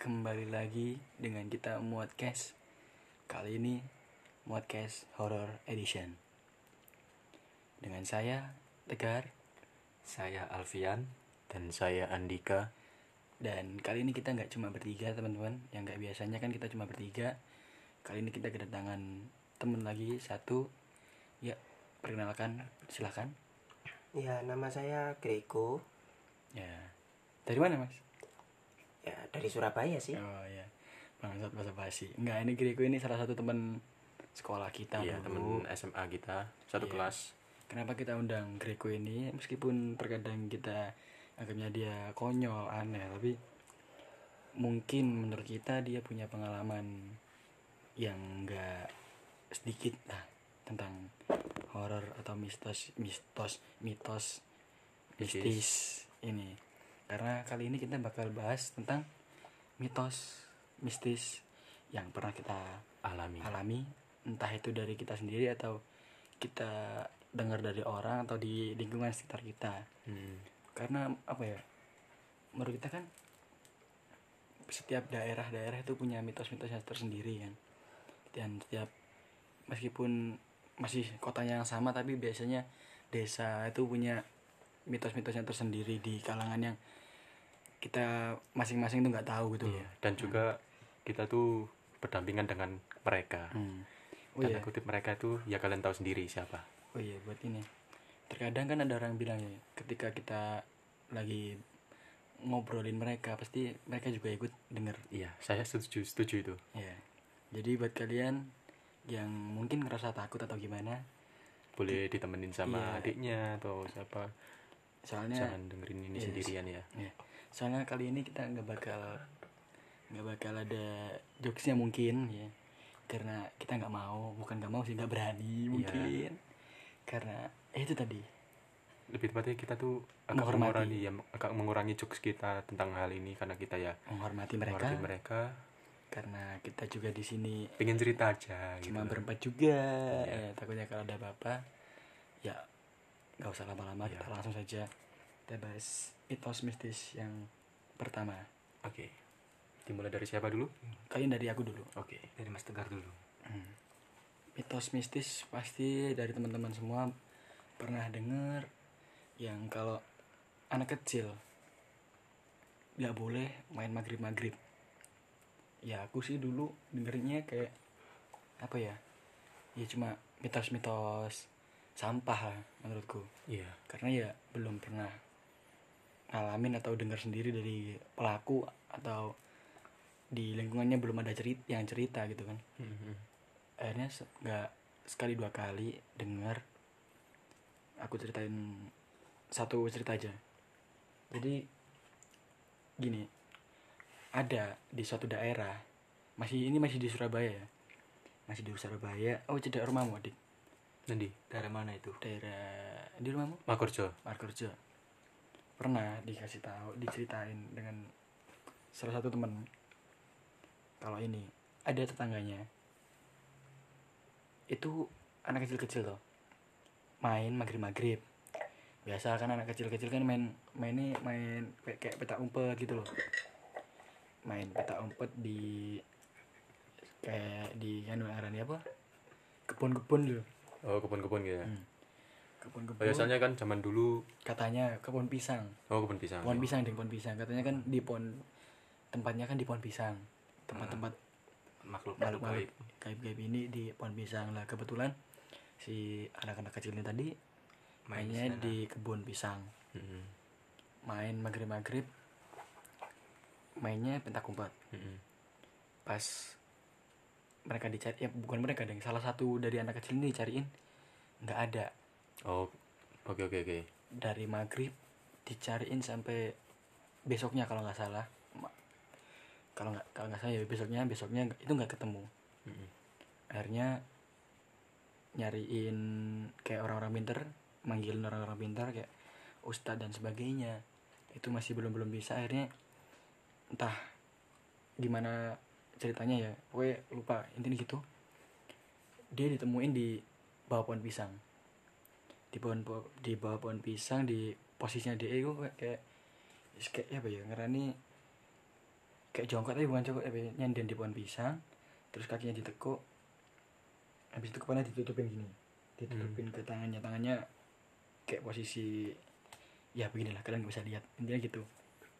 kembali lagi dengan kita muat cash kali ini muat cash horror edition. Dengan saya Tegar. Saya Alfian. Dan saya Andika. dan kali ini kita nggak cuma bertiga teman-teman. Yang nggak biasanya kan kita cuma bertiga. Kali ini kita kedatangan temen lagi satu. Ya perkenalkan silahkan Ya, nama saya Grego. ya. Dari mana mas Ya, dari Surabaya sih. oh ya bangsat bahasa basi enggak ini Grego ini salah satu teman sekolah kita Iya, teman SMA kita, satu Iya. kelas. Kenapa kita undang Greco ini meskipun terkadang kita anggapnya dia konyol, aneh, tapi mungkin menurut kita dia punya pengalaman yang enggak sedikit lah tentang horor atau mistos mistos mitos Mistis. mistis ini. Karena kali ini kita bakal bahas tentang mitos mistis yang pernah kita Alami. alami entah itu dari kita sendiri atau kita dengar dari orang atau di lingkungan sekitar kita Hmm. karena apa ya menurut kita kan setiap daerah-daerah itu punya mitos-mitosnya tersendiri kan dan setiap meskipun masih kotanya yang sama tapi biasanya desa itu punya mitos-mitosnya tersendiri di kalangan yang kita masing-masing tuh nggak tahu gitu Iya, dan juga kita tuh berdampingan dengan mereka. Hmm. Oh Tanda iya. kutip mereka itu ya kalian tahu sendiri siapa. Oh iya buat ini. Terkadang kan ada orang bilang ya, ketika kita lagi ngobrolin mereka pasti mereka juga ikut denger. Iya, saya setuju, setuju itu. Ya. Jadi buat kalian yang mungkin ngerasa takut atau gimana, Boleh ditemenin sama Iya. adiknya atau siapa. soalnya Jangan dengerin ini Yes. sendirian ya. ya, soalnya kali ini kita nggak bakal nggak bakal ada jokesnya mungkin ya, karena kita nggak mau, bukan nggak mau sih nggak berani mungkin, karena eh, itu tadi Lebih tepatnya kita tuh agak Menghormati. mengurangi ya, agak mengurangi jokes kita tentang hal ini karena kita ya menghormati mereka, menghormati mereka. karena kita juga di sini Pengen cerita aja gitu. cuma berempat juga Iya. ya, takutnya kalau ada apa ya nggak usah lama-lama Iya. kita langsung saja kita bahas mitos mistis yang pertama Oke. Dimulai dari siapa dulu? kalian dari aku dulu Oke, dari Mas Tegar dulu. Hmm. mitos mistis pasti dari teman-teman semua pernah dengar yang kalau anak kecil nggak boleh main maghrib maghrib ya aku sih dulu dengerinnya kayak apa ya ya cuma mitos-mitos sampah lah menurutku Iya. karena ya belum pernah ngalamin atau dengar sendiri dari pelaku atau di lingkungannya belum ada cerita yang cerita gitu kan. Mhm. akhirnya se- nggak sekali dua kali dengar aku ceritain satu cerita aja. Jadi gini ada di suatu daerah masih ini masih di Surabaya ya? Masih di Surabaya. Oh tidak rumahmu adik? Nanti. Daerah mana itu? daerah di rumahmu? Makorjo. Markerja pernah dikasih tahu diceritain dengan salah satu temen. Kalau ini ada tetangganya. Itu anak kecil-kecil tuh main maghrib maghrib biasa kan anak kecil-kecil kan main mainnya main kayak, kayak peta umpet gitu loh. Main peta umpet di kayak di kan arahnya apa? Kebun-kebun loh Oh, kebun-kebun gitu ya. Hmm. Kebun-kebun Oh, ya, soalnya kan zaman dulu katanya kebun pisang oh kebun pisang. pohon pisang di pohon pisang katanya kan di pohon tempatnya kan di pohon pisang tempat-tempat Makhluk makhluk gaib. gaib-gaib ini di pohon pisang lah kebetulan si anak-anak kecil ini tadi Main mainnya di sana. di kebun pisang Mhm. main maghrib maghrib mainnya pentak umpet Mhm. pas mereka dicari ya bukan mereka deh salah satu dari anak kecil ini dicariin nggak ada Oh, oke oke oke. dari maghrib dicariin sampai besoknya kalau nggak salah. Kalau nggak kalau nggak salah ya besoknya besoknya itu nggak ketemu. Mhm. akhirnya nyariin kayak orang-orang pinter manggilin orang-orang pintar kayak ustadz dan sebagainya. Itu masih belum belum bisa. Akhirnya entah gimana ceritanya ya gue lupa intinya gitu. Dia ditemuin di bawah pohon pisang di pohon po- di bawah pohon pisang di posisinya dia itu kayak kayak apa ya ngerani kayak jongkok tapi bukan jongkok tapi nyenden di pohon pisang terus kakinya ditekuk habis itu kepalanya ditutupin gini ditutupin ke tangannya tangannya kayak posisi ya beginilah kalian nggak bisa lihat intinya gitu.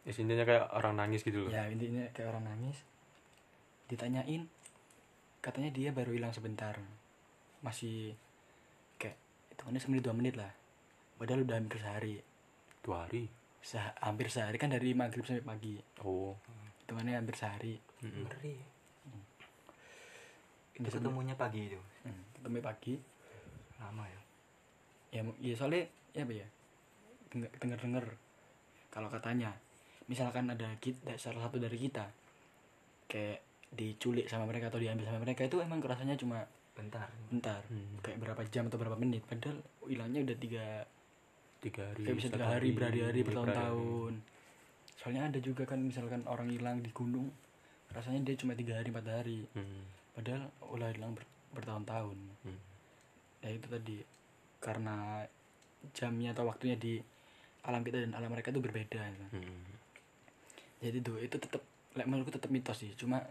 Ya, intinya kayak orang nangis gitu loh. Ya intinya kayak orang nangis ditanyain katanya dia baru hilang sebentar masih itu kan semenit dua menit lah. Padahal udah hampir sehari. Dua hari? Se- hampir sehari. Kan dari maghrib sampai pagi. Oh. Hitungannya hampir sehari. Ngeri. Itu ketemunya pagi itu? Hmm, ketemu pagi. Lama ya? Ya ya soalnya ya apa ya? Dengar dengar kalau katanya. Misalkan ada kita salah satu dari kita kayak diculik sama mereka atau diambil sama mereka itu emang kerasanya cuma bentar bentar Hmm. kayak berapa jam atau berapa menit padahal hilangnya udah tiga tiga hari kayak bisa tiga hari berhari-hari berhari-hari. bertahun-tahun soalnya ada juga kan misalkan orang hilang di gunung rasanya dia cuma tiga hari empat hari Hmm. padahal ulah hilang ber- bertahun-tahun Hmm. ya itu tadi karena jamnya atau waktunya di alam kita dan alam mereka itu berbeda gitu. Hmm. jadi tuh itu tetap like, menurutku tetap mitos sih cuma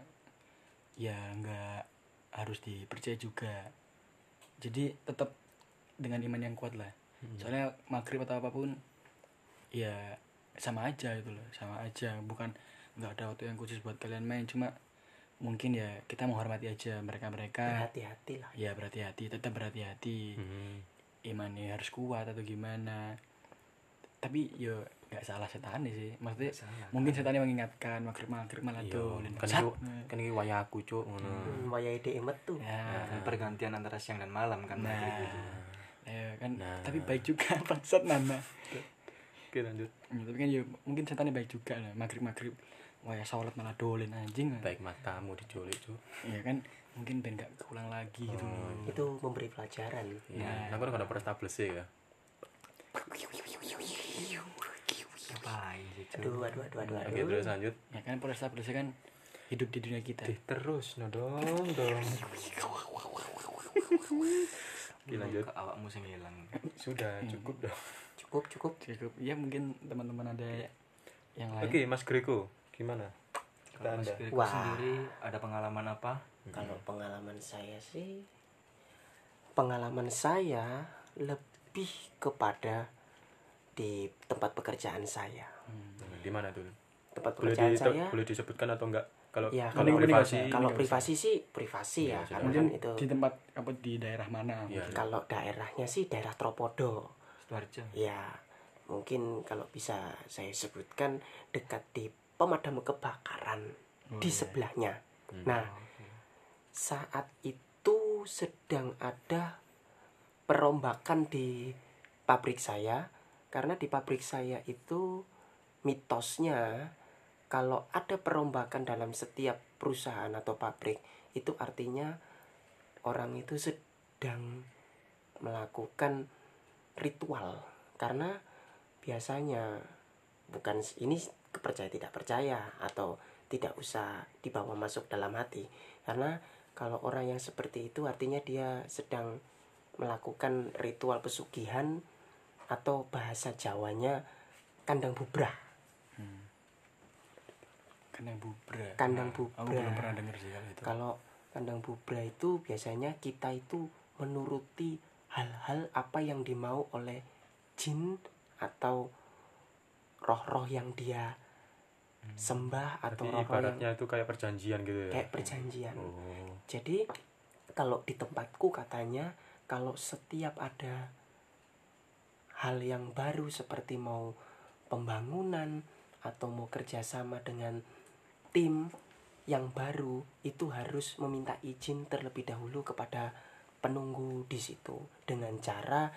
ya nggak harus dipercaya juga. Jadi tetap dengan iman yang kuat lah. Hmm. soalnya maghrib atau apa pun ya sama aja gitu loh sama aja. Bukan nggak ada waktu yang khusus buat kalian main cuma mungkin ya kita menghormati aja mereka mereka berhati-hati lah. Ya berhati-hati tetap berhati-hati. Hmm. imannya harus kuat atau gimana. Tapi yo nggak salah setan sih. Maksudnya salah. mungkin setannya mengingatkan maghrib maghrib malah Iya, tuh kan itu kan ini wayaku cuk ngono. Hmm, wayai dhek metu ya, Kan pergantian antara siang dan malam kan nah, ya kan. Nah. tapi baik juga bangsat nana oke lanjut. Ya, tapi kan ya mungkin setannya baik juga lah maghrib maghrib wah ya sholat malah dolen anjing. Baik matamu diculik cuk. Ya kan. Mungkin ben gak keulang lagi gitu. Oh. itu memberi pelajaran. Iya. Nah, aku udah pernah establish ya ngapain sih Cuk? aduh aduh aduh aduh, oke aduh. terus lanjut. Ya kan polresta polresta kan hidup di dunia kita. Dih, terus no dong dong. Oke, lanjut. awakmu sing hilang. Sudah cukup dong. Cukup cukup. Cukup. Ya mungkin teman-teman ada yang lain. Oke mas Greko gimana? Kalau Mas Anda. Kiriko Wah. sendiri ada pengalaman apa? Kalau pengalaman saya sih pengalaman saya lebih kepada di tempat pekerjaan saya. Hmm, di mana tuh? Tempat boleh, pekerjaan di, saya boleh disebutkan atau enggak? Kalau Ya, kalau privasi kalau privasi sih privasi Iya, ya sudah. karena kan itu di tempat apa di daerah mana? Iya. mungkin. kalau daerahnya sih daerah Tropodo. Sidoarjo ya mungkin kalau bisa saya sebutkan dekat di pemadam kebakaran Oh, di iya. sebelahnya. Hmm. nah saat itu sedang ada perombakan di pabrik saya karena di pabrik saya itu mitosnya kalau ada perombakan dalam setiap perusahaan atau pabrik itu artinya orang itu sedang melakukan ritual. Karena biasanya bukan ini percaya tidak percaya atau tidak usah dibawa masuk dalam hati. Karena kalau orang yang seperti itu artinya dia sedang melakukan ritual pesugihan atau bahasa Jawanya kandang bubrah. Kandang bubra Kandang Nah, aku bubra. belum pernah denger sih kalau itu kalau kandang bubrah itu biasanya kita itu menuruti hal-hal apa yang dimau oleh jin atau roh-roh yang dia sembah atau Berarti roh-roh yang ibaratnya itu kayak perjanjian gitu ya? Kayak perjanjian. Oh. Jadi kalau di tempatku katanya kalau setiap ada hal yang baru seperti mau pembangunan atau mau kerjasama dengan tim yang baru itu harus meminta izin terlebih dahulu kepada penunggu di situ dengan cara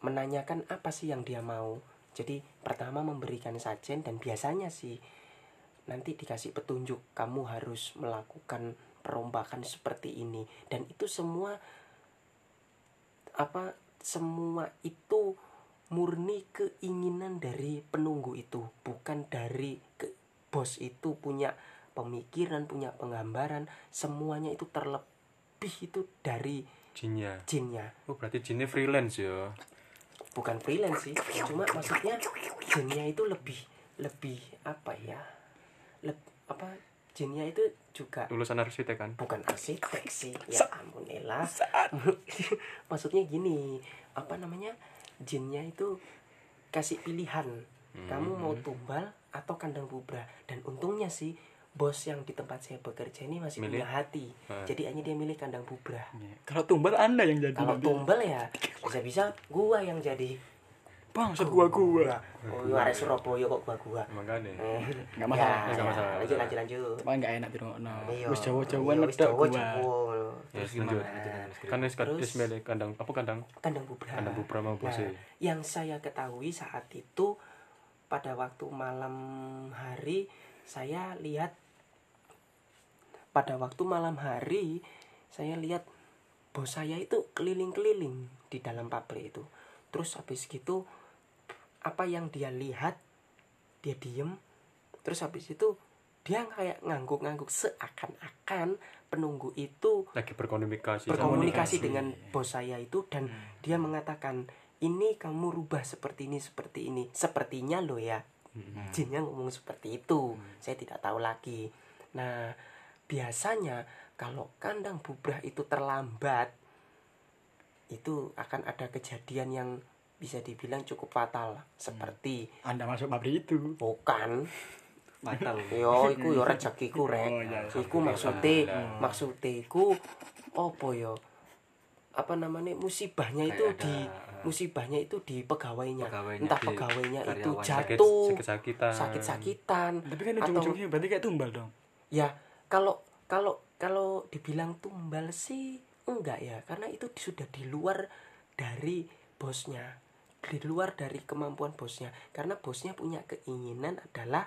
menanyakan apa sih yang dia mau. Jadi pertama memberikan sajen dan biasanya sih nanti dikasih petunjuk kamu harus melakukan perombakan seperti ini dan itu semua apa semua itu murni keinginan dari penunggu itu bukan dari ke, bos itu punya pemikiran punya penggambaran semuanya itu terlebih itu dari jinnya. jinnya. Oh berarti jinnya freelance ya? Bukan freelance sih cuma maksudnya jinnya itu lebih lebih apa ya? Leb- apa jinnya itu juga lulusan arsitek kan? Bukan arsitek sih ya ampun Ella maksudnya gini apa namanya jinnya itu kasih pilihan kamu mau tumbal atau kandang bubra dan untungnya sih bos yang di tempat saya bekerja ini masih Milih? punya hati Hmm. jadi hanya dia milih kandang bubra Iya. Kalau tumbal anda yang jadi. kalau nanti. tumbal ya bisa-bisa gua yang jadi Bang, gua gua. oh iya arek Surabaya kok gua gua makanya Eh, Nggak masalah. ya, Nggak ya, masalah. lanjut lanjut lanjut Cuma nggak enak di rumah. Iya. Wis Jawa-Jawaan Iya, medok gua. Ya lanjut kan wis Terus? wis milih kandang apa kandang kandang bubra kandang bubra mau Nah, bose yang saya ketahui saat itu pada waktu malam hari saya lihat pada waktu malam hari saya lihat bos saya itu keliling-keliling di dalam pabrik itu terus habis gitu apa yang dia lihat dia diem terus habis itu dia kayak ngangguk-ngangguk seakan-akan penunggu itu lagi berkomunikasi berkomunikasi Komunikasi. dengan bos saya itu dan dia mengatakan ini kamu rubah seperti ini seperti ini. Sepertinya lo ya Hmm. jinnya ngomong seperti itu. Saya tidak tahu lagi. Nah biasanya kalau kandang bubrah itu terlambat itu akan ada kejadian yang bisa dibilang cukup fatal seperti Anda masuk pabrik itu. bukan. Fatal. yo iku yo rezekiku rek Oh, iya, iya. iku maksude maksude iku opo yo? Apa namanya musibahnya itu Kayak di ada, uh, musibahnya itu di pegawainya, Pegawainya, entah di pegawainya itu sakit jatuh sakit-sakitan. sakit-sakitan. Tapi kan ujung-ujungnya berarti kayak tumbal dong. ya kalau kalau kalau dibilang tumbal sih enggak ya. Karena itu sudah di luar dari bosnya di luar dari kemampuan bosnya karena bosnya punya keinginan adalah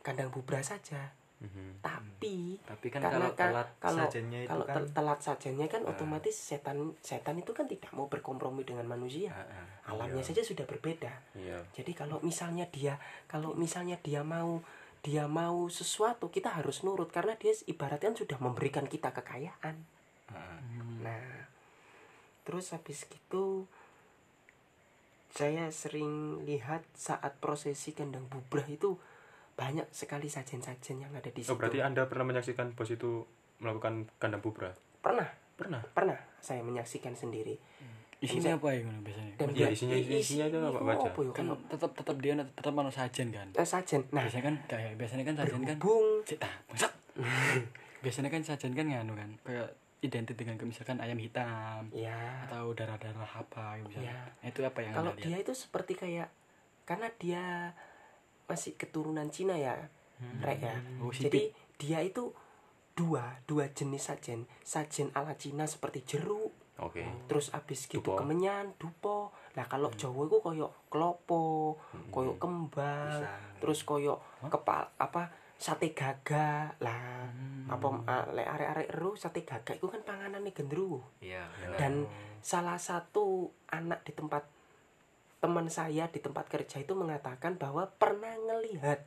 kandang bubra saja Mhm. tapi Tapi kan karena kalau kan telat kalau sajennya itu kalau kan tel- telat sajennya kan Ah. otomatis setan setan itu kan tidak mau berkompromi dengan manusia Ah, ah. alamnya Iya. saja sudah berbeda iya jadi kalau misalnya dia kalau misalnya dia mau dia mau sesuatu kita harus nurut karena dia ibaratnya sudah memberikan kita kekayaan ah. nah terus habis gitu saya sering lihat saat prosesi kandang bubrah itu banyak sekali sajen-sajen yang ada di situ oh berarti anda pernah menyaksikan bos itu melakukan kandang bubra pernah. Pernah? Pernah. Saya menyaksikan sendiri. Isinya apa ya biasanya? dan dia- isinya- i- isinya itu apa, baca? apa ya, Kan tetap tetap dia tetap mau sajen kan. eh, sajen nah. Biasanya kan kayak biasanya kan sajen kan bangsat. biasanya kan sajen kan nganu kan kayak identik dengan misalkan ayam hitam ya atau darah-darah apa gitu misalnya. Iya. Nah, itu apa yang kalau dia lihat? itu seperti kayak karena dia masih keturunan Cina ya Rek ya Oh, jadi dia itu dua dua jenis sajen sajen ala Cina seperti jeruk oke terus abis gitu Dupo. kemenyan dupo nah kalau Jawa itu koyo klopo koyo kembang Pisang. terus koyo kepal apa sate gaga. Lah apa ah, lek arek-arek ero sate gaga itu kan panganane gendruwo Iya. dan salah satu anak di tempat teman saya di tempat kerja itu mengatakan bahwa pernah ngelihat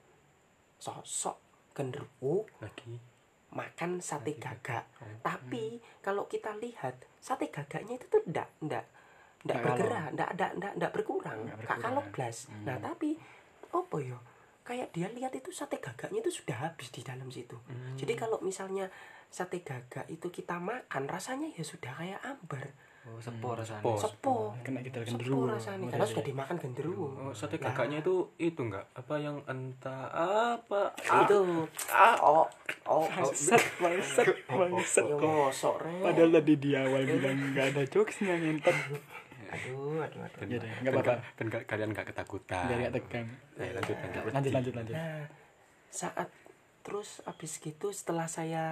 sosok genderuwo lagi. makan sate gagak Oh. tapi kalau kita lihat sate gagaknya itu tuh ndak ndak ndak bergerak ndak ndak ndak berkurang. Berkurang. kalau blas nah tapi apa yo kayak dia lihat itu sate gagaknya itu sudah habis di dalam situ. Jadi kalau misalnya sate gagak itu kita makan rasanya ya sudah kayak ambar. Oh, sepo rasanya. Sepo. sepo kena kita sepo genderuwo. rasanya. Oh, karena sudah dimakan genderuwo. Oh, sate Nah. kakaknya itu itu enggak apa yang entah apa? Itu. Oh oh oh. Bangsat, bangsat, bangsat. yo mosok re Padahal tadi di awal bilang nggak ada jokesnya ngentot. Aduh aduh aduh Ya deh, nggak apa-apa. kalian nggak ketakutan Biar nggak tegang. Eh, lanjut lanjut Lanjut, lanjut, lanjut. Nah, saat terus habis gitu setelah saya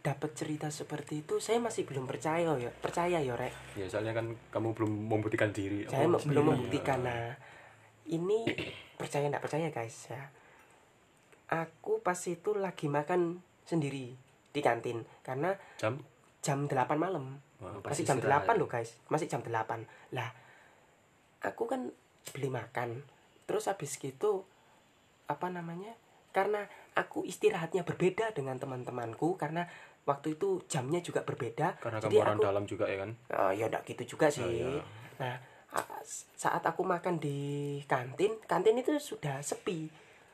dapat cerita seperti itu, saya masih belum percaya ya, percaya ya, Rek. ya soalnya kan kamu belum membuktikan diri Saya Oh, belum membuktikan. Nah, ini percaya enggak percaya, guys, ya. Aku pas itu lagi makan sendiri di kantin karena jam jam 8 malam. Wah, Masih jam istirahat. 8 loh, guys. Masih jam 8. Lah, aku kan beli makan. Terus habis gitu apa namanya? Karena aku istirahatnya berbeda dengan teman-temanku karena waktu itu jamnya juga berbeda. karena jadi kamu orang aku dalam juga ya kan Oh, ya enggak gitu juga sih. Oh, iya. Nah, saat aku makan di kantin, kantin itu sudah sepi.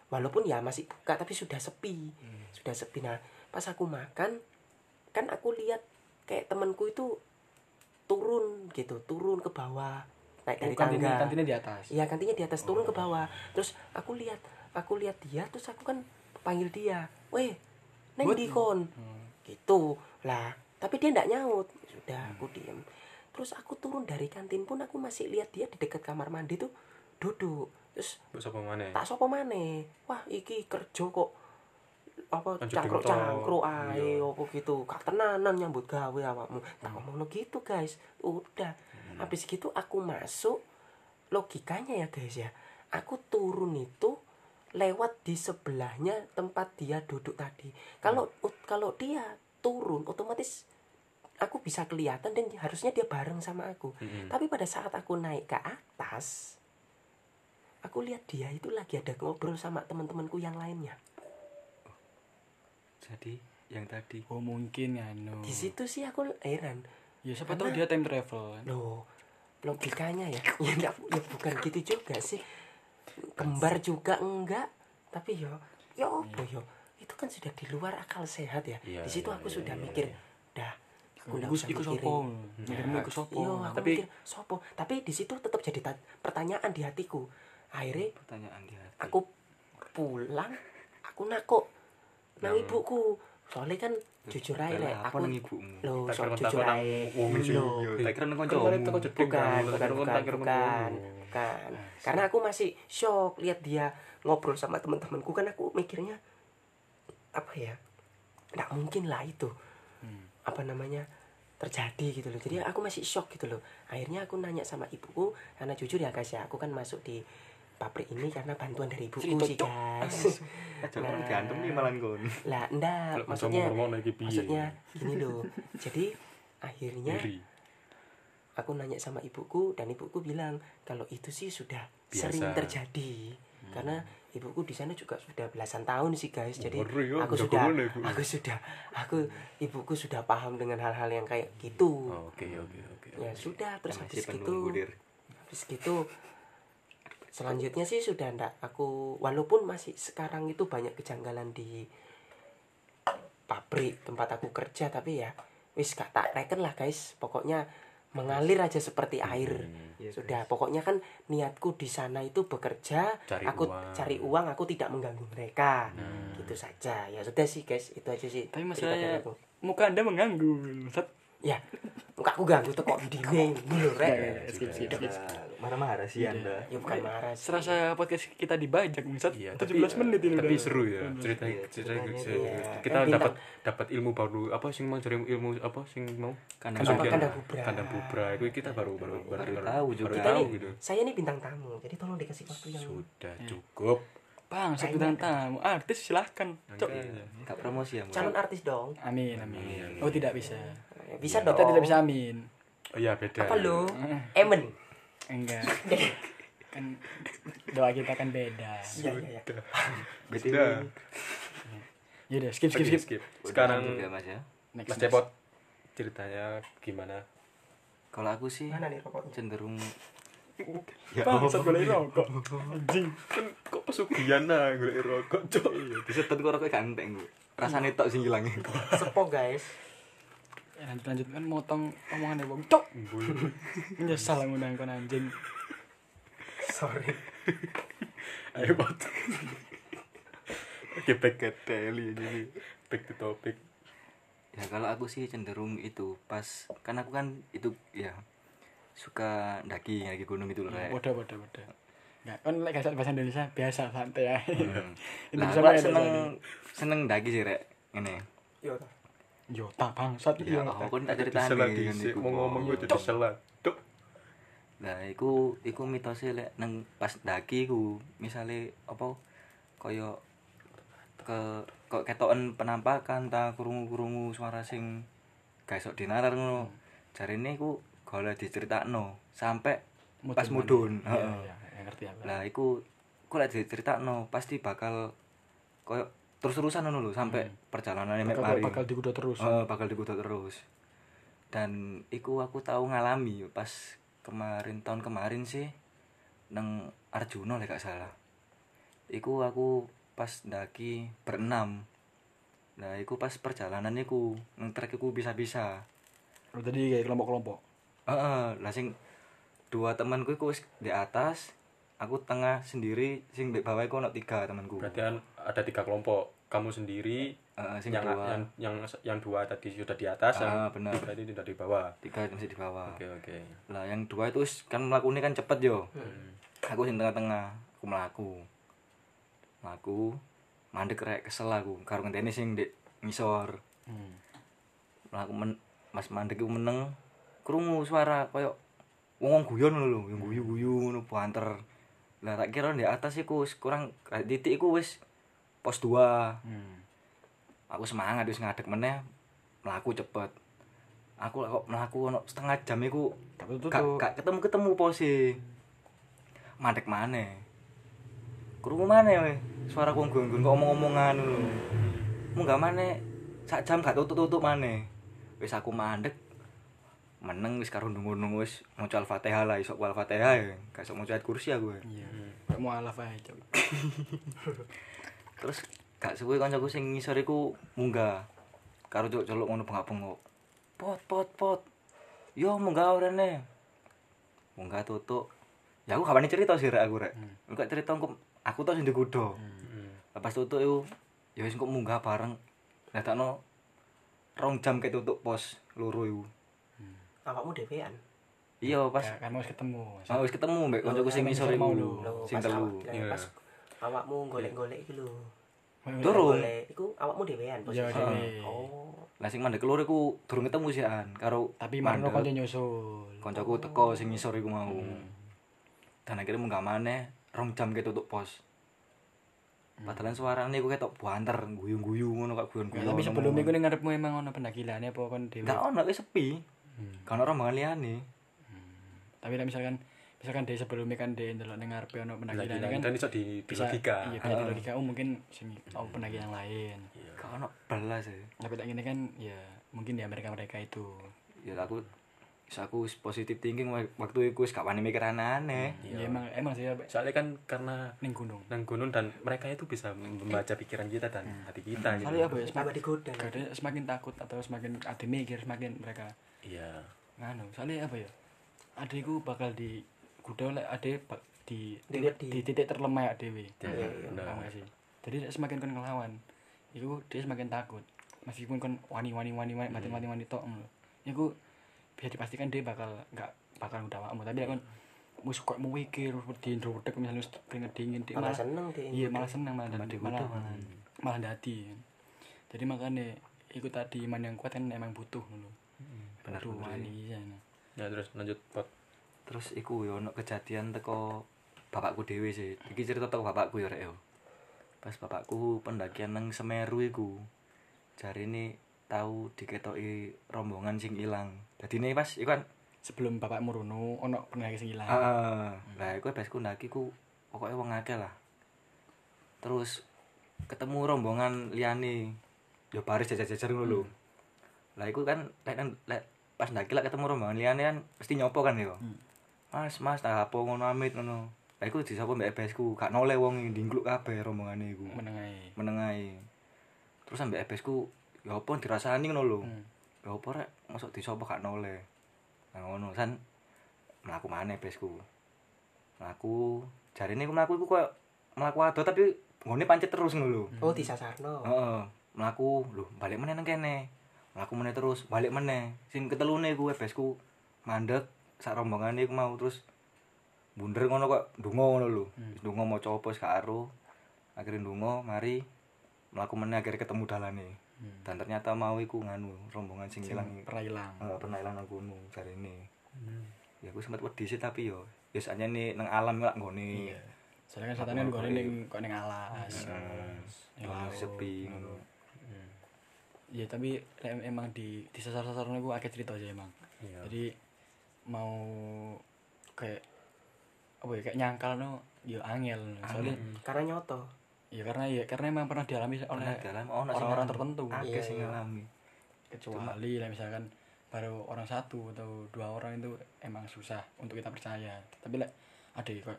walaupun ya masih buka tapi sudah sepi Hmm. sudah sepi nah pas aku makan kan aku lihat kayak temanku itu turun gitu turun ke bawah naik dari Oh, kantinnya, tangga kantinnya di atas Iya kantinya di atas turun ke bawah. Terus aku lihat, aku lihat dia, terus aku kan panggil dia, weh, neng dikon, Hmm. gitu lah. Tapi dia ndak nyaut. Sudah aku diem. Terus aku turun dari kantin pun aku masih lihat dia di dekat kamar mandi tuh duduk. Terus Mbok sapa maneh? tak sopo. Wah iki kerja kok apa Lanjut cangkruk dengan cangkruk tol. ae Iya. gitu. Gak tenanan nyambut gawe awakmu. Tak ngomong gitu guys? Udah. Habis gitu aku masuk. Logikanya ya guys ya. Aku turun itu lewat di sebelahnya tempat dia duduk tadi. Kalau ut- kalau dia turun otomatis aku bisa kelihatan dan harusnya dia bareng sama aku. Mm-mm. tapi pada saat aku naik ke atas aku lihat dia itu lagi ada ngobrol sama teman-temanku yang lainnya Jadi yang tadi. Oh mungkin ya no. Di situ sih aku heran. Ya siapa tahu dia time travel kan? Loh logikanya ya. Ya, nggak- ya bukan gitu juga sih. Kembar juga enggak. Tapi yo yo apa yo? Itu kan sudah di luar akal sehat ya. Iya, di situ iya, aku iya, sudah iya, mikir iya. dah aku nggak usah iku sopo? Mikirmu iku sopo? Iya, aku Tapi- mikir sopo. Tapi di situ tetap jadi ta- pertanyaan di hatiku. Akhirnya pertanyaan di hati. aku pulang, aku nakok nang ibuku. Soalnya kan jujur aja lek, apa aku nang ibumu? Tak so, jujur aja. yo. Tak kira nang Kan kancamu. bukan, kan, bukan, bukan, bukan, bukan. Karena aku masih shock lihat dia ngobrol sama teman-temanku kan aku mikirnya apa ya? Nggak mungkin lah itu. Hmm. apa namanya terjadi gitu loh jadi aku masih shock gitu loh akhirnya aku nanya sama ibuku karena jujur ya guys ya aku kan masuk di pabrik ini karena bantuan dari ibuku Cerita, sih guys Nah. diantem nih malah kon. lah Kalau maksudnya maksudnya gini loh jadi akhirnya Iri. aku nanya sama ibuku dan ibuku bilang kalau itu sih sudah Biasa. sering terjadi karena ibuku di sana juga sudah belasan tahun sih guys jadi Ngeri ya, aku udah sudah ke mana, Bu? aku sudah aku ibuku sudah paham dengan hal-hal yang kayak gitu Oh, Oke oke oke. ya sudah terus Masih habis gitu habis gitu selanjutnya sih sudah ndak aku walaupun masih sekarang itu banyak kejanggalan di pabrik tempat aku kerja tapi ya wis gak tak reken lah guys pokoknya mengalir aja seperti air Hmm. Iya, sudah pokoknya kan niatku di sana itu bekerja Cari aku uang. cari uang aku tidak mengganggu mereka Hmm. gitu saja ya sudah sih guys itu aja sih tapi masalahnya muka anda mengganggu Sat. ya muka aku ganggu tuh kok dinding dulu Ya, ya, rek Marah-marah sih Anda. ya bukan marah sih. serasa podcast kita dibajak Sat. Iya, 17 menit ini tapi udah. seru ya cerita Iya, cerita ceritanya cerita- iya. kita Eh, dapat dapat ilmu baru apa sing mau cari ilmu apa sing mau? Kandang kandang bubra. kandang bubra. Itu kita baru baru baru, Baru baru- tahu baru juga. kita tahu gitu. saya ini bintang tamu jadi tolong dikasih waktu yang sudah cukup. Bang satu bintang tamu. Artis silahkan. Cok. Tak promosi ya, calon artis dong. Amin amin. Oh tidak bisa. Bisa kita dong. Tidak bisa amin. Oh iya beda. Apa lo Emen enggak kan doa kita kan beda iya iya iya BTW. Sudah. yaudah skip skip skip skip Udah sekarang lanjut ya, Mas ya. next, Mas next. Cepot ceritanya gimana Kalau aku sih mana nih rokoknya cenderung bang satu boleh rokok anjing kan kok pesugihan lah gue rokok cok disetet kok rokok ganteng, Bu. Rasane tok sing ilang. sepo guys ya, nanti lanjut. Kan motong omongan ya bang cok. Menyesal ngundang kon anjing. Sorry. Ayo bot oke back ke teli jadi back to topic. Ya kalau aku sih cenderung itu pas kan aku kan itu ya suka daki daki gunung itu loh, Rek. bodoh bodoh bodoh nggak kan lek gak bahasa Indonesia biasa santai ya. Hmm. Nah, aku seneng seneng daki sih, Rek. Ngene. yo yo tak bangsat Ya, yo aku tak ceritani diselat ngene di iku, mau ngomong gue jadi selat cok Nah, iku iku mitosnya lek nang pas daki ku misale apa kaya ke kok ketoken penampakan ta krungu-krungu suara sing gak esok dinalar ngono. Jarine iku golek diceritakno sampai pas mudun. Iya, Heeh. iya, iya, ngerti aku. Lah iku ku lek diceritakno pasti bakal koyo terus-terusan ngono lho sampai perjalanan mek bakal, bakal dikuda terus. Heeh, bakal dikutuk terus. Dan iku aku tahu ngalami pas kemarin tahun kemarin sih nang Arjuna lek gak salah. Iku aku pas ndaki berenam nah iku pas perjalanan iku nang trek iku bisa-bisa Lu tadi kayak kelompok-kelompok. heeh lah sing dua temanku iku wis di atas aku tengah sendiri sing di bawah iku ono tiga temanku berarti kan ada tiga kelompok kamu sendiri sing yang, dua yang yang yang dua tadi sudah di atas Ah, yang benar. tiga itu sudah di bawah. Tiga masih di bawah. Oke oke. Lah yang dua itu kan melakukannya kan cepet yo. Hmm. aku sing tengah-tengah aku melaku melaku mandek rek kesel aku. Karo ngenteni sing di ngisor. Hmm. melaku men, mas mandek iku meneng krungu suara koyo wong guyon ngono lho yang guyu-guyu ngono banter. Lah tak kira di atas iku wis kurang titik iku wis pos 2 Hmm. aku semangat wis ngadeg meneh melaku cepet aku kok melaku ono setengah jam iku gak, gak ketemu ketemu pose mandek mana kurungu mana we suara wong gue kok omong-omongan lho munggah mana sak jam gak tutup tutup mana wis aku mandek meneng wis karo nunggu-nunggu wis maca al-fatihah lah isok al-fatihah ya gak iso maca kursi aku ya. iya. Kayak mau alaf. Cok. terus gak suwe kancaku sing ngisor iku munggah. Karo cuk celuk ngono bengak-bengok. Pot pot pot. Yo munggah orene munggah tutuk. Ya aku kapan cerita sih rek aku rek. Hmm. kok cerita aku aku tau sing dikudo Hmm. lepas tutuk iku ya wis kok munggah bareng. Dadakno rong jam ke tutuk pos loro iku. Awakmu dhewean? Iya pas kan mau ketemu. mau wis ketemu mbek kancaku sing ngisor iku sing telu. lah, Iya. pas awakmu golek-golek iki lho. Durung. Iku awakmu dhewean Iya, posisi. oh. Lah sing mandek loro iku durung ketemu sih an karo Tapi marno mandek. kanca nyusul. koncoku teko sing ngisor iku mau. Hmm. dan akhirnya munggah maneh rong jam ke tutup pos. Padahal suarane iku ketok banter guyu-guyu ngono kok guyon-guyon tapi sebelum iku ning ngarepmu emang ono pendakilane apa kon dhewe. gak ono sepi. Hmm. kan ora rombongan liyane. Tapi nek misalkan misalkan dhewe sebelumnya kan dhewe ndelok ning ngarepe ono pendakilane kan dan iso di, di bisa logika Iya, bisa di logika. Oh, mungkin sing oh pendaki yang lain. gak ono belas ya Tapi tak gini kan ya mungkin ya mereka-mereka itu. ya aku wis aku wis positif thinking wak- waktu iku wis gak wani mikir aneh-aneh Ya emang emang sih ya, soalnya kan karena ning gunung. nang gunung dan mereka itu bisa membaca pikiran kita dan hati kita gitu. Soalnya apa ya semakin digoda semakin takut atau semakin ade mikir semakin mereka iya nganu. Soalnya apa ya? Adekku bakal di kuda oleh ade di Di- titik, di- di titik terlemah. Ya, Iya, iya, benar. Gak sih? Jadi nek semakin kon ngelawan, iku dia semakin takut. Meskipun kon wani wani wani wani mati mati mati tok ngono. Iku bisa dipastikan dia bakal nggak bakal udah awakmu. Tapi nek kon wis kok mau mikir wedi ndrodek misalnya wis keringet dingin dia malah seneng deh iya malah seneng malah dadi- malah malah dadi. Jadi makanya ikut tadi iman yang kuat kan emang butuh ngono. bener Butuh wani ya. nah. ya terus lanjut pot terus iku yo ono kejadian teko bapakku dhewe sih. Iki cerita teko bapakku ya rek yo. Pas bapakku pendakian nang Semeru iku jarine tahu diketoki rombongan sing ilang. Dadi ini pas iku kan Sebelum bapakmu rono ono pendaki sing ilang. ah lah iku pas ndaki ku pokoke wong akeh lah. Terus ketemu rombongan liyane. Yo baris jajar-jajar ngono lho. Lah iku kan lek pas ndaki lah ketemu rombongan liyane kan mesti nyopo kan yo. Hmm. Mas, mas, tak apa ngono amit ngono. Lah iku disapa mbek EBS ku, gak noleh wong ndingkluk kabeh rombongane iku. Menengai. Menengae. Terus ambek EBS ku ya apa dirasani ngono lho. Hmm. Ya apa rek, mosok disapa gak noleh. Nah ngono san mlaku maneh EBS ku. Mlaku, jarine ku mlaku iku koyo mlaku ado tapi nggone pancet terus ngono lho. oh disasarno Heeh, mlaku lho balik meneh nang kene. Mlaku meneh terus, balik meneh. Sing ketelune ku EBS ku mandek sak rombongane iku mau terus bunder ngono kok ndonga ngono lho. Hmm. Ndonga maca apa wis gak aro. Akhire ndonga mari mlaku meneh akhire ketemu dalane. Hmm. Dan ternyata mau iku nganu rombongan sing ilang. pernah ilang. Heeh, pernah ilang nang gunung jarine. Ya aku sempat wedi sih tapi yo ya sakjane nang alam lak nggone. Iya. Soalnya kan gue iya. ning kok ning alas. Heeh. Laut, sepi ngono. ngono. Iya, tapi em- emang di di sasar-sasar gue akeh cerita aja emang. Iya. Jadi mau kayak apa ya kayak nyangkal no ya angel. Soalnya karena nyoto. Ya karena ya karena emang pernah dialami oleh dalam sing orang-orang tertentu. Akeh Iya, sing iya. ngalami. kecuali lah misalkan baru orang satu atau dua orang itu emang susah untuk kita percaya. Tapi lah ada kok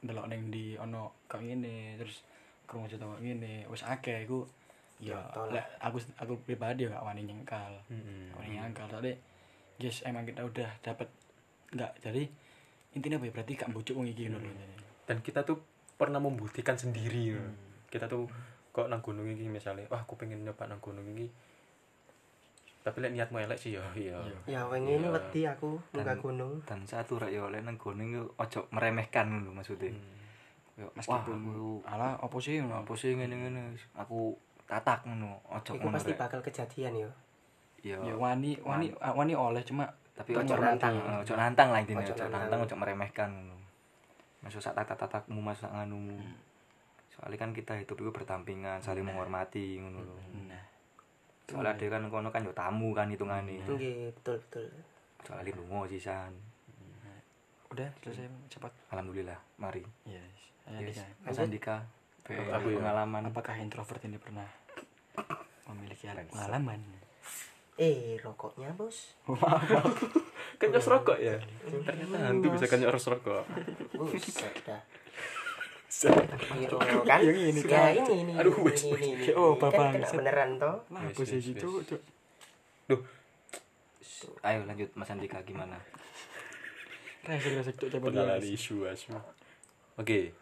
ndelok neng di ono kok ini terus krungu cerita kok ngene wis akeh iku ya lah. aku aku pribadi ya gak wani nyengkal. Mm-mm. Gak wani nyengkal. Soalnya yes emang kita udah dapat enggak jadi intinya apa ya berarti gak bujuk wong iki lho dan kita tuh pernah membuktikan sendiri. No. kita tuh kok nang gunung iki misalnya wah aku pengen nyoba nang gunung iki. Tapi lek niatmu elek sih ya iya. Ya wengi ini Iya. wedi aku munggah Dan- gunung. dan satu rek yo oleh nang gunung yo ojo meremehkan ngono maksudnya. Yo, wah meskipun aku ala apa sih ngono apa sih ngene-ngene. Aku tatak ngono ojo ngono pasti bakal kejadian ya. Yo ya wani wani wani oleh cuma tapi Ojo nantang ojo nantang lah intinya Ojo nantang. ojo meremehkan masuk sak tatak tatakmu masuk sak nganumu soalnya kan kita hidup itu berdampingan saling menghormati ngono lho nah soalnya ada kan kono kan yo tamu kan hitungane Nggih, betul betul. soalnya lungo sisan udah selesai cepat alhamdulillah mari yes yes. Mas Andika ya. pengalaman apakah introvert ini pernah memiliki pengalaman Eh, rokoknya, Bos. kan nyos rokok ya ternyata hantu bisa kan nyos rokok Buset dah. Kan? Yang ini, ya Kak. ini ini. Aduh, ini, wes, ini, wes. ini, ini. Oh, kan Bapak, kena set. beneran toh. lah Yes, posisi yes, itu yes. Cuk. ayo lanjut Mas Andika gimana coba isu asu oke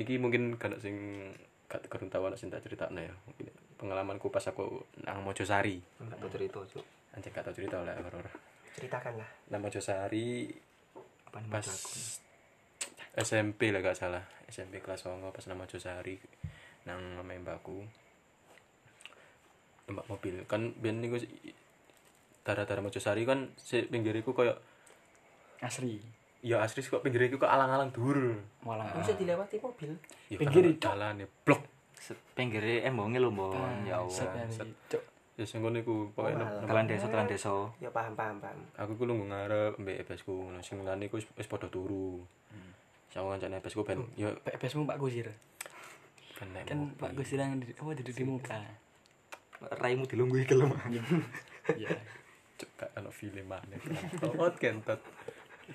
iki mungkin kan sing gak kurang tahu anak sing tak critakno ya mungkin pengalamanku pas aku nang Mojosari. Enggak tahu cerita cuk. Anjing gak tau cerita oleh horor. Ceritakanlah. nang Mojosari apa nih pas aku? SMP lah gak salah. SMP kelas 9 pas nang Mojosari nang omahe mbakku numpak mobil. Kan biyen niku daerah-daerah Mojosari kan si pinggiriku koyo asri. Ya asli kok pinggiriku kok alang-alang dhuwur. Malah. Bisa dilewati mobil. ya Pinggir jalan ya blok pinggire embonge lho Mbon. Ya set Allah ya sing ngono iku pokoke Oh, telan desa telan desa. Ya paham paham paham. aku ku lungguh ngarep mbek ebesku. Ngono sing lani ku wis wis padha turu. Sama kancane ebesku ben yo PPSmu Pak Gusir ben nek kan. Pak Gusir yang di, apa duduk di muka. Raimu dilungguhi kelem ya cek gak ono film maneh. Kentot kentot.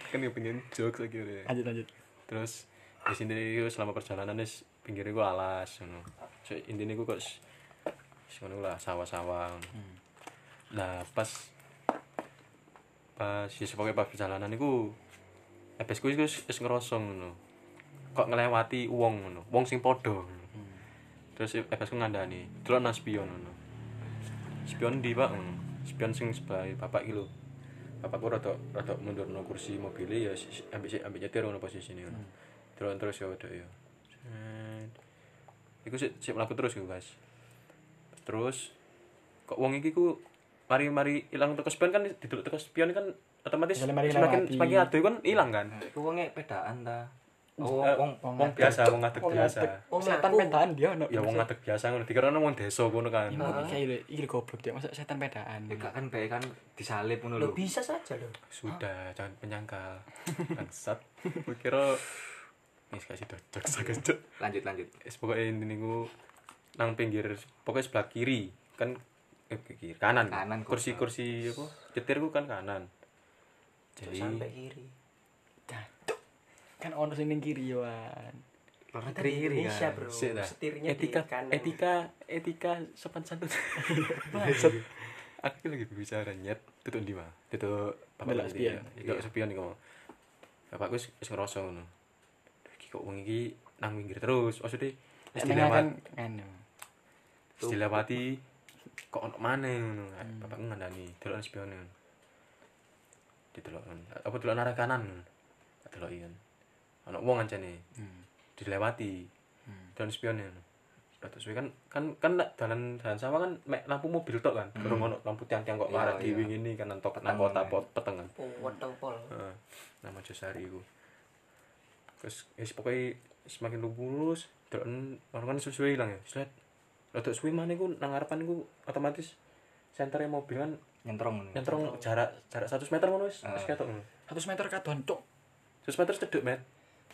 Kan yo pengen jokes udah lanjut lanjut. Terus di sini selama perjalanan wis pinggirnya gue alas ngono. So intinya gue kok ngono lah sawah-sawah. Ngono. nah pas pas ya pokoknya pas perjalanan itu ebesku itu wis wis ngerosong ngono. Kok ngelewati wong ngono wong sing podo ngono. terus ebesku ngandani delok nang spion ngono. Spion di pak ngono? Spion sing sebelah bapak iki lho. Bapakku rada rada mundur no kursi mobilnya ya si- ambek si- ambek nyetir ngono ini ngono. Terus terus ya udah ya. Set. Iku sik sik mlaku terus iku guys terus kok wong iki ku mari mari ilang teko spion kan didelok teko spion kan otomatis mari semakin lewati. semakin ado kan ilang kan? Iku wonge pedaan ta? Oh Eh, wong wong biasa wong ngadeg Wong biasa. Wong setan pedaan dia no ya wong ngadeg biasa ngono dikira wong desa ngono kan. Lho, iki lho goblok dia masa setan pedaan. Ya gak kan bae kan disalib ngono lho bisa saja loh. sudah jangan penyangkal. Bangsat. Kira Wis kasih dodok sakit lanjut lanjut es pokoknya ini ku nang pinggir pokoknya sebelah kiri kan eh ke kiri kanan Kanan kok. kursi kursi apa cetir ku kan kanan Cuk, jadi sampai kiri. Cuk. kan ono sing ning kiri yoan Kita negeri di kiri Indonesia, kan Bro. Sik. Setirnya etika di kanan. etika etika sopan santun Bangsat. aku lagi berbicara nyet tutup di mana tutup bapak lagi spion. ya itu spion nih kamu bapakku wis wis ngerasa ngono Duh, iki kok wong iki nang pinggir terus maksudnya wis dilewat kan anu Terus dilewati kok ono maneh ngono. Bapakku ngandani, delok spione. Didelok. Apa delok arah kanan. Delok iya. Ono wong ancane Hmm. dilewati. Hmm. Dan spione. Rada suwe kan kan kan dalan dalan sawah kan mek lampu mobil tok kan. Durung ono lampu tiang-tiang kok arah iya. dhewe ngene kan nang Peteng, nang kota ya. pot petengan. Oh, weteng pol. Heeh. Nama Josari iku. Terus wis pokoke semakin lurus, delok orang kan suwe ilang ya. Slet. Rada suwe maneh iku nang ngarepan iku otomatis sentere mobil kan nyentrong nyentrong jarak jarak 100 meter ngono wis Ah. wis ketok ngono. 100 meter kadon cuk 100 meter cedek met.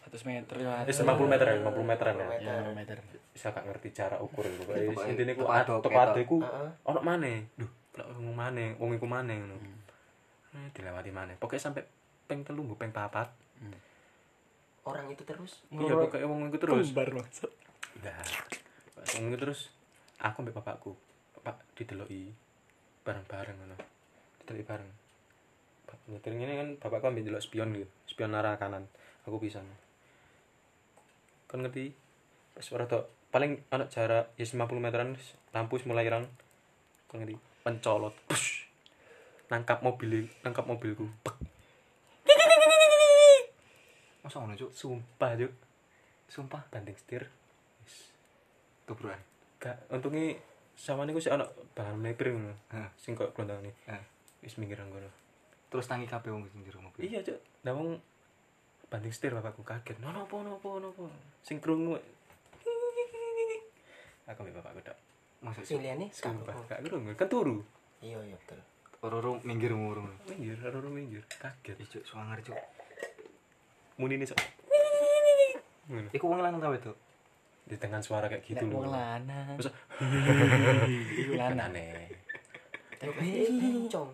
100 meter ya Wis 50 meter ya, 50 meteran ya. ya 50 meter Bisa gak ngerti jarak ukur iku. Pokoke Pokoknya intine ku ketok. iku Heeh. ono maneh. Duh, wong maneh, wong iku maneh ngono. Eh, dilewati maneh. Pokoke sampai peng telu nggo peng papat. Orang itu terus. Iya, pokoke wong iku terus. kembar maksud enggak pas ngono terus. Aku ambek bapakku. Bapak dideloki bareng-bareng ngono. Dideloki bareng. Nyetir ngene kan bapakku ambil delok spion gitu. Spion arah kanan. Aku pisan. Kan ngerti? Pas ora tok. Paling anak jarak ya 50 meteran lampu mulai irang. Kan ngerti? Pencolot. Push. nangkap mobil nangkap mobilku. Pek. Masa ngono cuk? Sumpah juk sumpah banting setir. Tubruan gak. Untungnya sama niku sih anak bahan meter ngono. Hah. sing kok gelontang nih Hah. wis minggir nang kono. Terus tangi kabeh wong sing jero mobil iya cuk. Nawang banting setir bapakku kaget. No nopo nopo nopo sing krungu aku mbek bapakku tok. Masa Sing sih? Liyane sumpah kabeh. gak krungu. Kan turu. Iya iya betul. oro-oro minggir murung minggir roro minggir. Kaget. Ih, cuk. Suwanger cuk muni nih iku wong lanang ta wedok di tengah suara kayak gitu loh wong lanang. Masa Iku lanang. aneh Yo bencong.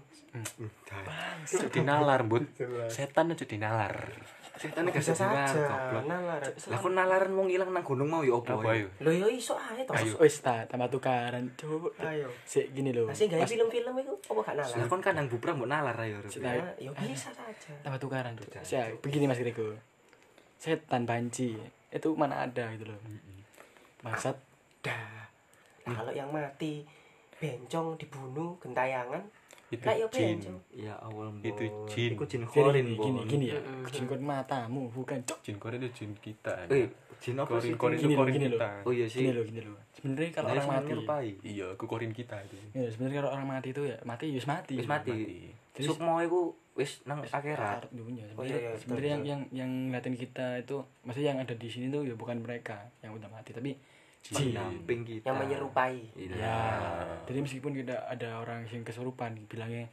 Cuk dinalar, Bud. Setan aja dinalar. Setan gak Bisa saja. Nalar. lah kok nalaran wong ilang nang gunung mau ya opo Apa ya? ayo? Lho yo iso ae to. Ayo. Wis ta, tambah tukaran, Cuk. Ayo. Sik gini lho. Lah sing gawe film-film iku apa gak nalar? lah kon kan nang bubrah mbok nalar ayo. Nah, Ya, yo bisa saja. tambah tukaran, Cuk. Saya begini Mas Grego. Setan banci itu mana ada gitu loh. Maksud Dah. Nah, kalau yang mati bencong dibunuh gentayangan Itu lah yo jin. bencong. ya awal Itu Bo. jin. iku jin korin gini, gini, gini ya. Mm-mm. Jenggot matamu bukan Cuk. Jin korin itu jin kita. eh jin apa sih korin korin itu korin gini loh. kita. oh iya sih Gini loh, gini loh. Sebenarnya kalau Nah, orang mati. Iya, aku korin kita itu. ya sebenarnya kalau orang mati itu ya mati ya wis mati. wis mati Terus- sukmo iku wis nang akhirat dunia Oh, sebenarnya iya, iya, sebenarnya yang yang yang ngeliatin kita itu maksudnya yang ada di sini tuh ya bukan mereka yang udah mati tapi jin pendamping kita Yang menyerupai. Iya. ya jadi meskipun kita ada orang yang kesurupan bilangnya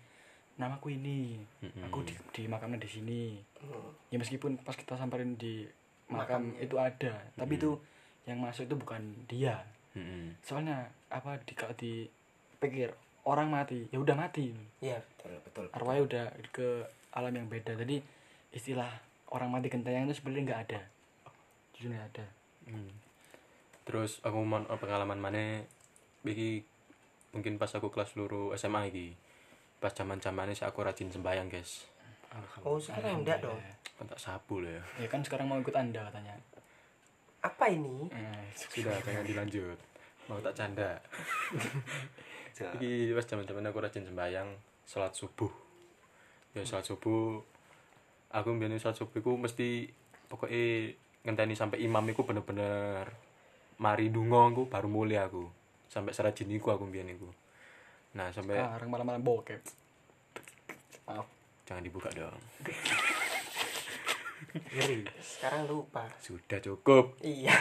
namaku ini Mm-mm. aku di, di makamnya di sini Hmm. ya meskipun pas kita samperin di makam Makamnya. itu ada tapi itu yang masuk itu bukan dia Mm-mm. soalnya apa di kalau dipikir orang mati ya udah mati Iya, betul, betul. arwahnya udah ke alam yang beda jadi istilah orang mati gentayangan itu sebenarnya nggak ada jujur nggak ada Hmm. Terus aku man, pengalaman mana iki mungkin pas aku kelas luru SMA iki. Pas zaman-zamane sih aku rajin sembayang, guys. Oh, sekarang enggak dong. Kan tak sabu lah ya. ya kan sekarang mau ikut anda katanya Apa ini? Eh, Sudah, jangan dilanjut. Mau tak canda. Ja. Iki pas zaman-zaman aku rajin sembayang, sholat subuh. Ya sholat subuh. Aku mbiyen sholat subuh iku mesti pokoknya ngenteni sampai imam iku bener-bener mari dungo aku baru mulai aku. Sampai serajin iku aku mbiyen iku. Nah, sampai sekarang malam-malam bokep maaf jangan dibuka dong. Ngeri. Sekarang lupa. Sudah cukup. Iya.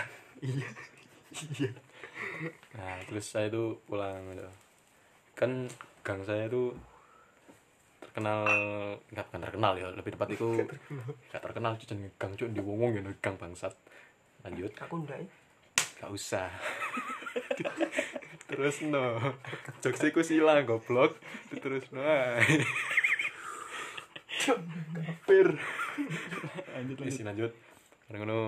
Nah, terus saya itu pulang gitu. Kan gang saya itu terkenal nggak bukan terkenal ya, lebih tepat itu nggak terkenal cuman gang cuy di wong ya gang bangsat. Lanjut, Aku enggak. ya. Gak usah. terus no, jokes iku silang goblok. Terus no. ae. Kapir. lanjut Wis lanjut lanjut. Karena ngono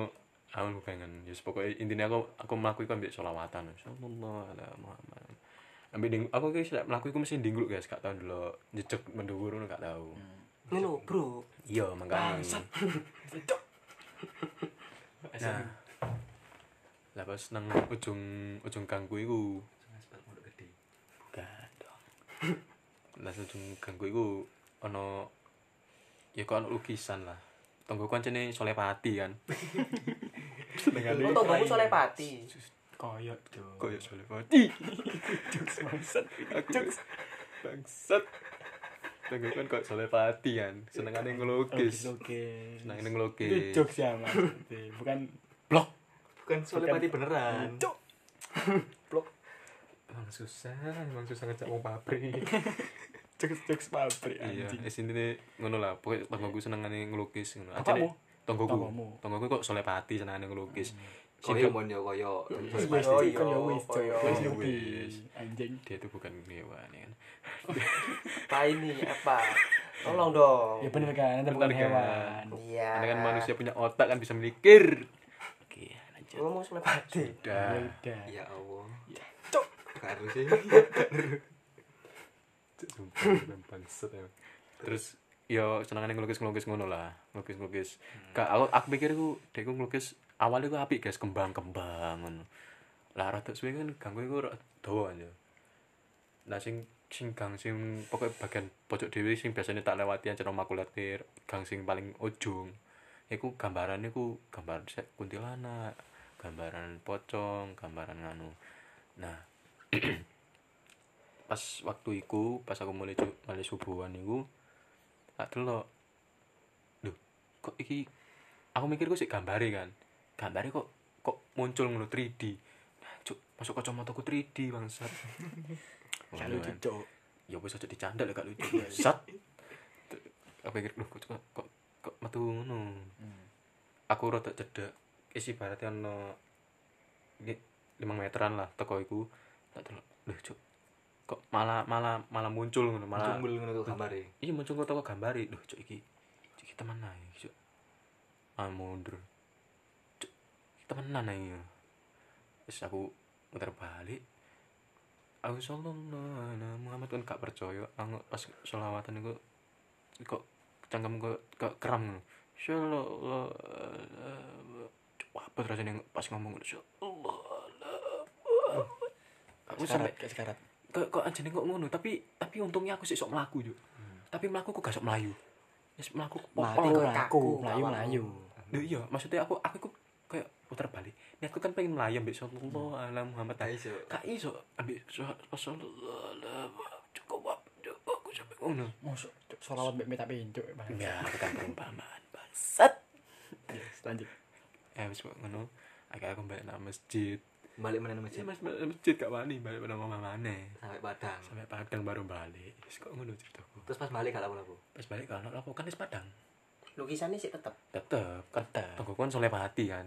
amun bukangan. Ya pokoknya intinya aku aku melakukan ambek selawatan. Sallallahu ala Muhammad. Ambek ding aku ki sik mlaku iku mesti dinggluk guys, gak tau dulu jejeg mendhuwur ngono gak tau. Ngono, Bro. Iya, makanya. Nah. Lah pas nang ujung ujung ganggu iku bukan dong. Lah ujung ganggu iku ono ya kok ono lukisan lah. Tonggo kancane Solepati kan. Senengane Oh, tonggomu soleh pati. koyok tuh koyo Solepati. jokes bangsat Jokes. Bangsat. Tonggo kan kok Solepati kan. Senengane ngelukis. Senengane itu ngelukis. jokes ya mas bukan blok bukan solepati beneran Cuk. Emang susah, emang susah ngejak wong pabrik. jokes jokes pabrik iya anjing wis intine ngono lah pokoknya tonggoku senengane ngelukis ngono Bapakmu? tonggoku Tonggomu. tonggoku kok solepati senengane ngelukis koyo Sidok- mon yo koyo Wis Iya, pasti iya, kan ya wis cok iya. wis anjing dia itu bukan hewan ya kan Apa ini? Apa? Tolong dong. ya bener kan anda bukan kan? hewan Iya. Anda kan manusia punya otak kan bisa mikir ngomong selepati Udah. Ya udah. ya Allah Cok. harus sih bangset ya. Terus yo senengane ngelukis-ngelukis ngono lah, ngelukis-ngelukis. Kak aku aku pikir ku dek ku ngelukis awalnya ku apik guys, kembang-kembang ngono. Lah rada suwe kan ganggu iku dawa aja. Nah sing sing gang sing pokoknya bagian pojok dhewe sing biasanya tak lewati aja makulatir, gang sing paling ujung. Iku gambarannya ku gambar kuntilanak, gambaran pocong, gambaran nganu. Nah, pas waktu iku pas aku mulai mulai subuhan iku tak delok. Lho kok iki aku mikir kok sik gambare kan? Gambare kok kok muncul ngono 3D nah, cuk masuk kacamataku 3D bangsat. Gak lucu. Cok. ya wis aja dicandal gak lucu. Bangsat. Aku pikir lho kok kok kok, metu ngono? Aku rada cedek isi ibaratnya ono 5 meteran lah teko iku. Tak delok lho cuk. Kok malah malah malah muncul ngono malah cumbul ngono tuh gambare. Iya muncul kok toko gambari lho cuk iki cuk iki temenan iki cuk. Ah mundur. Cuk temenan ae wis aku muter balik. Aku sallallahu alaihi Muhammad kan gak percaya. Aku pas selawatan iku kok cangkem kok kram ngono. Sallallahu apa rasanya pas ngomong sallallahu aku sampai kayak sekarat. kok kok anjene kok ngono tapi tapi untungnya aku sih sok melaku yo tapi melaku kok gak sok melayu. Wis melaku Mati kok kaku, aku, melayu melayu. Lho iya maksudnya aku aku kok kayak putar balik. Niatku kan pengen melayang mbek sallallahu alaihi Muhammad. Gak iso. gak iso ambek sallallahu alaihi cukup cukup aku sampai ngono. Mosok cuk. Selawat mbek tak pincuk. Bang. ya kita perumpamaan bangsat Yes, lanjut. Eh wis kok ngono. Akhirnya aku balik nang masjid. Balik mana masjid? Masjid mas masjid gak wani balik nang mama maneh sampai padang. Sampai padang baru balik. Wis kok ngono ceritaku? Terus pas balik gak laku-laku pas balik kan aku kan wis padang. Lukisannya sih tetep. Tetep kan Tetep. tonggo kan soleh hati kan.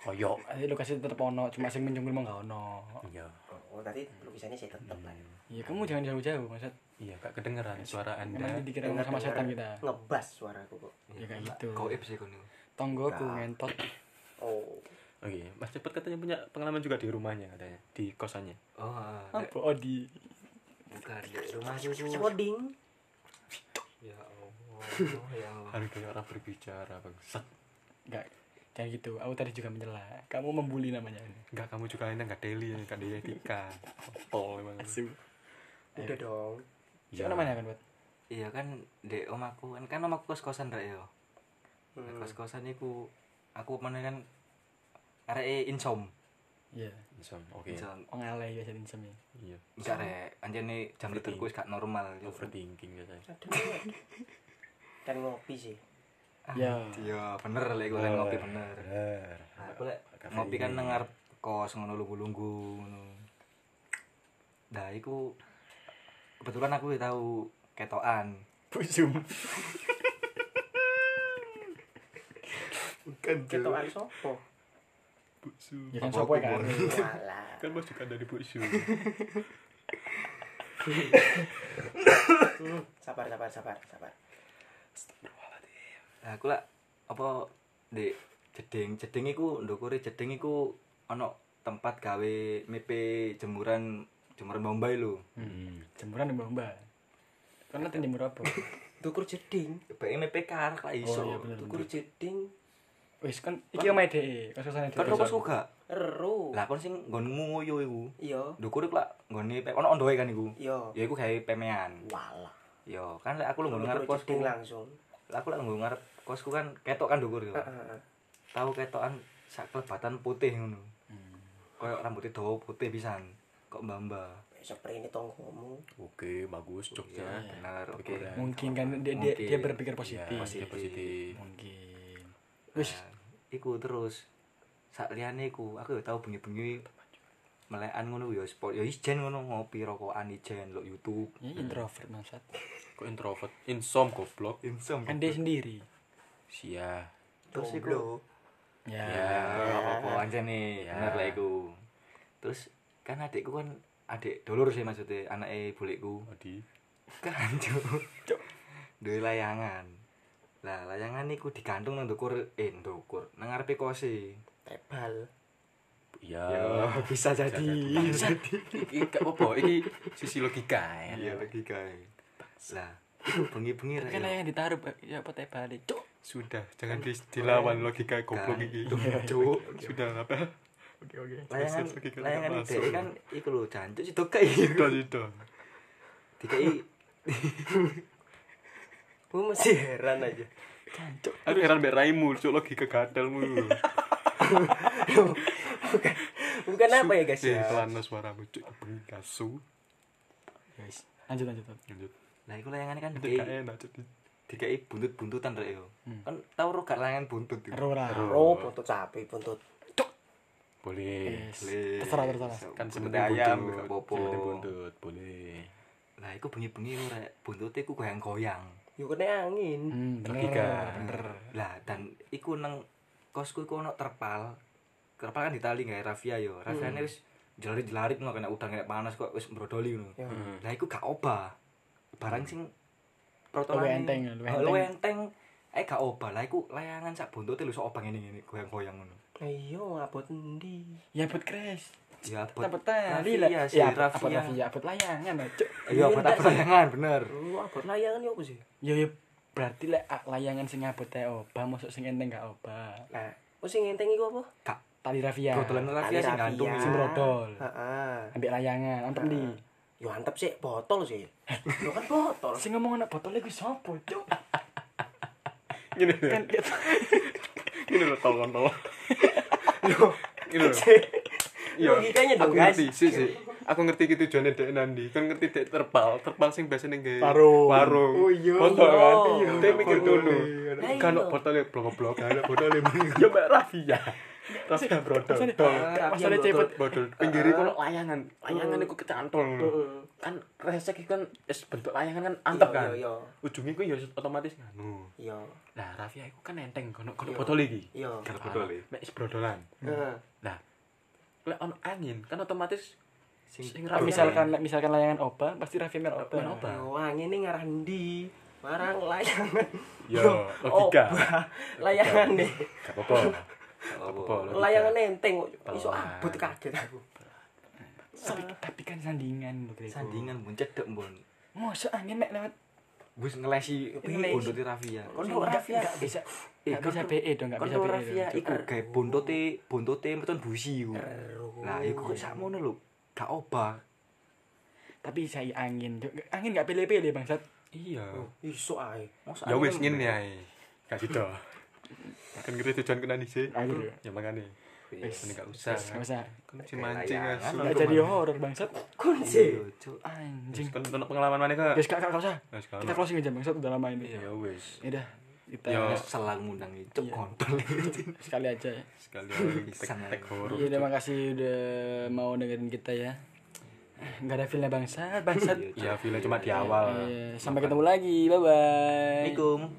Koyok. Ayo lokasi tetep ono, cuma sing menjungkil mah gak ono. iya. Oh tadi lukisannya sih tetep lah Iya, kamu jangan jauh-jauh, maksud. iya gak kedengeran suara anda. Nanti dikira sama setan kita. ngebas suaraku kok. Ya kayak gitu. kau sih kono Tonggoku ngentot. Oh oke mas cepet katanya punya pengalaman juga di rumahnya katanya di kosannya oh ah, Apa Odi? bukan di rumah cucu coding ya Allah ya Allah harus kayak orang berbicara bangsat Enggak. Jangan gitu. Aku tadi juga menyela. Kamu membuli namanya ini. enggak kamu juga ini enggak daily enggak daily etika tol emang Asu. udah dong. Siapa namanya kan, buat? iya kan dek om aku kan kan om aku kos kosan rek yo Hmm. kos kosan iku aku mana kan arek insom Iya. Insom, oke insom Wong alay biasa insomnia. iya enggak rek anjene jam tidurku wis gak normal overthinking biasanya kan ngopi sih Ya. iya bener lek gue kan ngopi bener bener Nah, aku lek ngopi kan nang ngarep kos ngono lunggu-lunggu ngono. Nah, iku kebetulan aku tahu ketokan. Busum. Bukan ketokan sopo buksu Ya kan sopo aku, kan. Kan mas juga dari buksu sabar sabar sabar sabar Nah, aku lek apa di jeding jeding iku ndukure jeding iku ana tempat gawe mepe jemuran jemuran Bombay lho. Hmm. Jemuran di Mbak. Karena nanti jemur apa? tukur jeding Bae mepe karak lah iso. Oh, iya, bener. tukur jeding Wis kan iki omae dhek, kos-kosane Kan dhek. kok suka. ero Lah kon sing nggonmu ngoyo iku. iya Ndukure iku lak nggone pe- ono ondoe kan iku. iya Ya iku gawe pemean. walah Yo, kan lek aku lu ngarep kosku. langsung Lah, Aku lek ngarep kosku kan ketok kan ndukur yo. Heeh. Tahu ketokan sak kelebatan putih ngono. Hmm. Kayak rambutnya dawa putih pisan. Kok mbamba. spray ini tonggomu oke bagus Jogja Iya, benar. Oke. Mungkin kan dia dia, dia berpikir Iya, positif. positif positif Mungkin. Wis, Nah, iku terus sak liyane iku aku yo tau bengi-bengi melekan ngono yo sport yo ijen ngono ngopi rokokan ijen lo YouTube. ya introvert maksud. kok introvert insom goblok Insom. Kan dia sendiri. sia terus iku Ya. ya apa aja nih Ya. bener lah iku. Terus kan adikku kan adik dulur sih maksudnya anaknya bulikku Adi kan cuk duwe layangan lah layangan niku digantung nang ndukur eh ndukur nang ngarepe kose. Tebal. Iya. Ya, bisa jadi. iki gak apa-apa iki sisi logika ya. Iya lagi kae lah iku bengi-bengi rek kan yang ditaruh ya apa teh balik cuk. Sudah jangan di- dilawan logika goblok iki. Cuk sudah apa? Oke oke. Layangan logika layangan ide kan iku lho jancuk situ kae sudah sudah dikai Gue masih heran aja. Cancuk. aku heran mbak Raimu cuk logika gadalmu Bukan apa ya guys ya ya? kelana suaramu cuk bengi kasu Guys, lanjut lanjut. lanjut. lanjut lah iku layangan kan itu dikai gak enak cuk dikai buntut-buntutan rek yo Hmm. kan tau ro gak layangan buntut Ro ora. Oh, buntut sapi, buntut. boleh Yes. Eh, Eh, Terserah terserah. kan Buntut sebenarnya ayam buntut gak sebenarnya buntut boleh lah iku bengi-bengi lho rek buntute iku goyang-goyang Yo kena angin. Hmm, bener. Logika. Bener. lah dan iku nang kosku iku ono terpal terpal kan ditali gawe rafia yo rafiane wis jelari-jelarit ngono kena udan kena panas kok wis mbrodoli ngono Ya. lah iku gak obah barang sing enteng, luwih enteng. luwih enteng eh gak obah lah iku layangan sak buntute lho sok obah ngene-ngene goyang-goyang ngono Ayo ngabot endi? Ya buat crash. Ya abot Abot tali lah. Ya abot abot rafia abot layangan lah, cuk. iya abot abot layangan bener Lu abot layangan yo apa sih? Ya ya berarti lah layangan sing abot teh obah, masuk sing enteng gak obah. Nah, oh sing ngenteng iku apa? gak Tali rafia. brodolan rafia Tali sing rafia. gantung Sing brodol. Heeh. Ambil layangan, antem di. Yo antep sih botol sih. Yo kan botol. Sing ngomong anak botol iku sapa, cuk? gini Kan gini loh tol kontol Yo. gini loh Iya. Logikanya dong, aku guys. ngerti sih sih aku ngerti gitu tujuannya dek nandi kan ngerti dek terpal terpal sing biasanya nggak Warung. warung Oh, iya. botol kan Iya. dia mikir dulu kan botolnya blok blok kan botolnya ya mbak Rafia Rafia brodol Maksudnya- dol Rafia Masalah botol. cepet. brodol pinggir itu layangan layangan itu kecantol kan resek itu kan es bentuk layangan kan antep Iya, kan iya, iya. ujungnya itu ya otomatis nganu Iya. lah Rafia itu kan enteng kono kono botol iki Iya. Botol ya? mek es brodolan. Nah, lek ono angin kan otomatis Sing- sing Nah, Rafia misalkan misalkan layangan obah, pasti mer obah. Mer obah. Yo angin ini ngarah ndi? Marang layangan. Yo, logika. Obah. Layangan deh. Gak apa-apa. Layangan enteng kok. Iso abot kaget aku. Tapi, tapi kan sandingan lho, sandingan mbon cedek mbon Masa angin mek lewat wis ngelesi Ngelesi. buntuti Rafia Kon Sing ro nggak- Rafia. nggak bisa Eh, nggak bisa kon- BE dong, nggak bisa Kon BE. Rafia iku gawe buntuti buntuti meton busi iku lah iku kok sakmono lho gak obah Tapi saya angin, angin nggak pilih-pilih bangsat. Iya. Iso ae. Ya wis ngene ae. Gak gitu. Kan ngerti tujuan kena sih. Akhir ya. Ya makane. Wis. Ini gak usah. Nggak usah. Si mancing asu. Nggak jadi horor bangsat. Kunci. Iya, Cuk. Anjing. Kan pengalaman mana kak? Guys, kak, kak usah. Wis Kita closing aja bangsat udah lama ini. Ya wis. Ya udah, kita Yo. selang ngundang itu Iya. kontol sekali aja ya. Sekalian Pisang tek horor. Iya, terima kasih udah mau dengerin kita ya. Nggak ada feelnya bangsat, bangsat. Ya, villa cuma di awal. Iya, sampai ketemu lagi. Bye bye. Assalamualaikum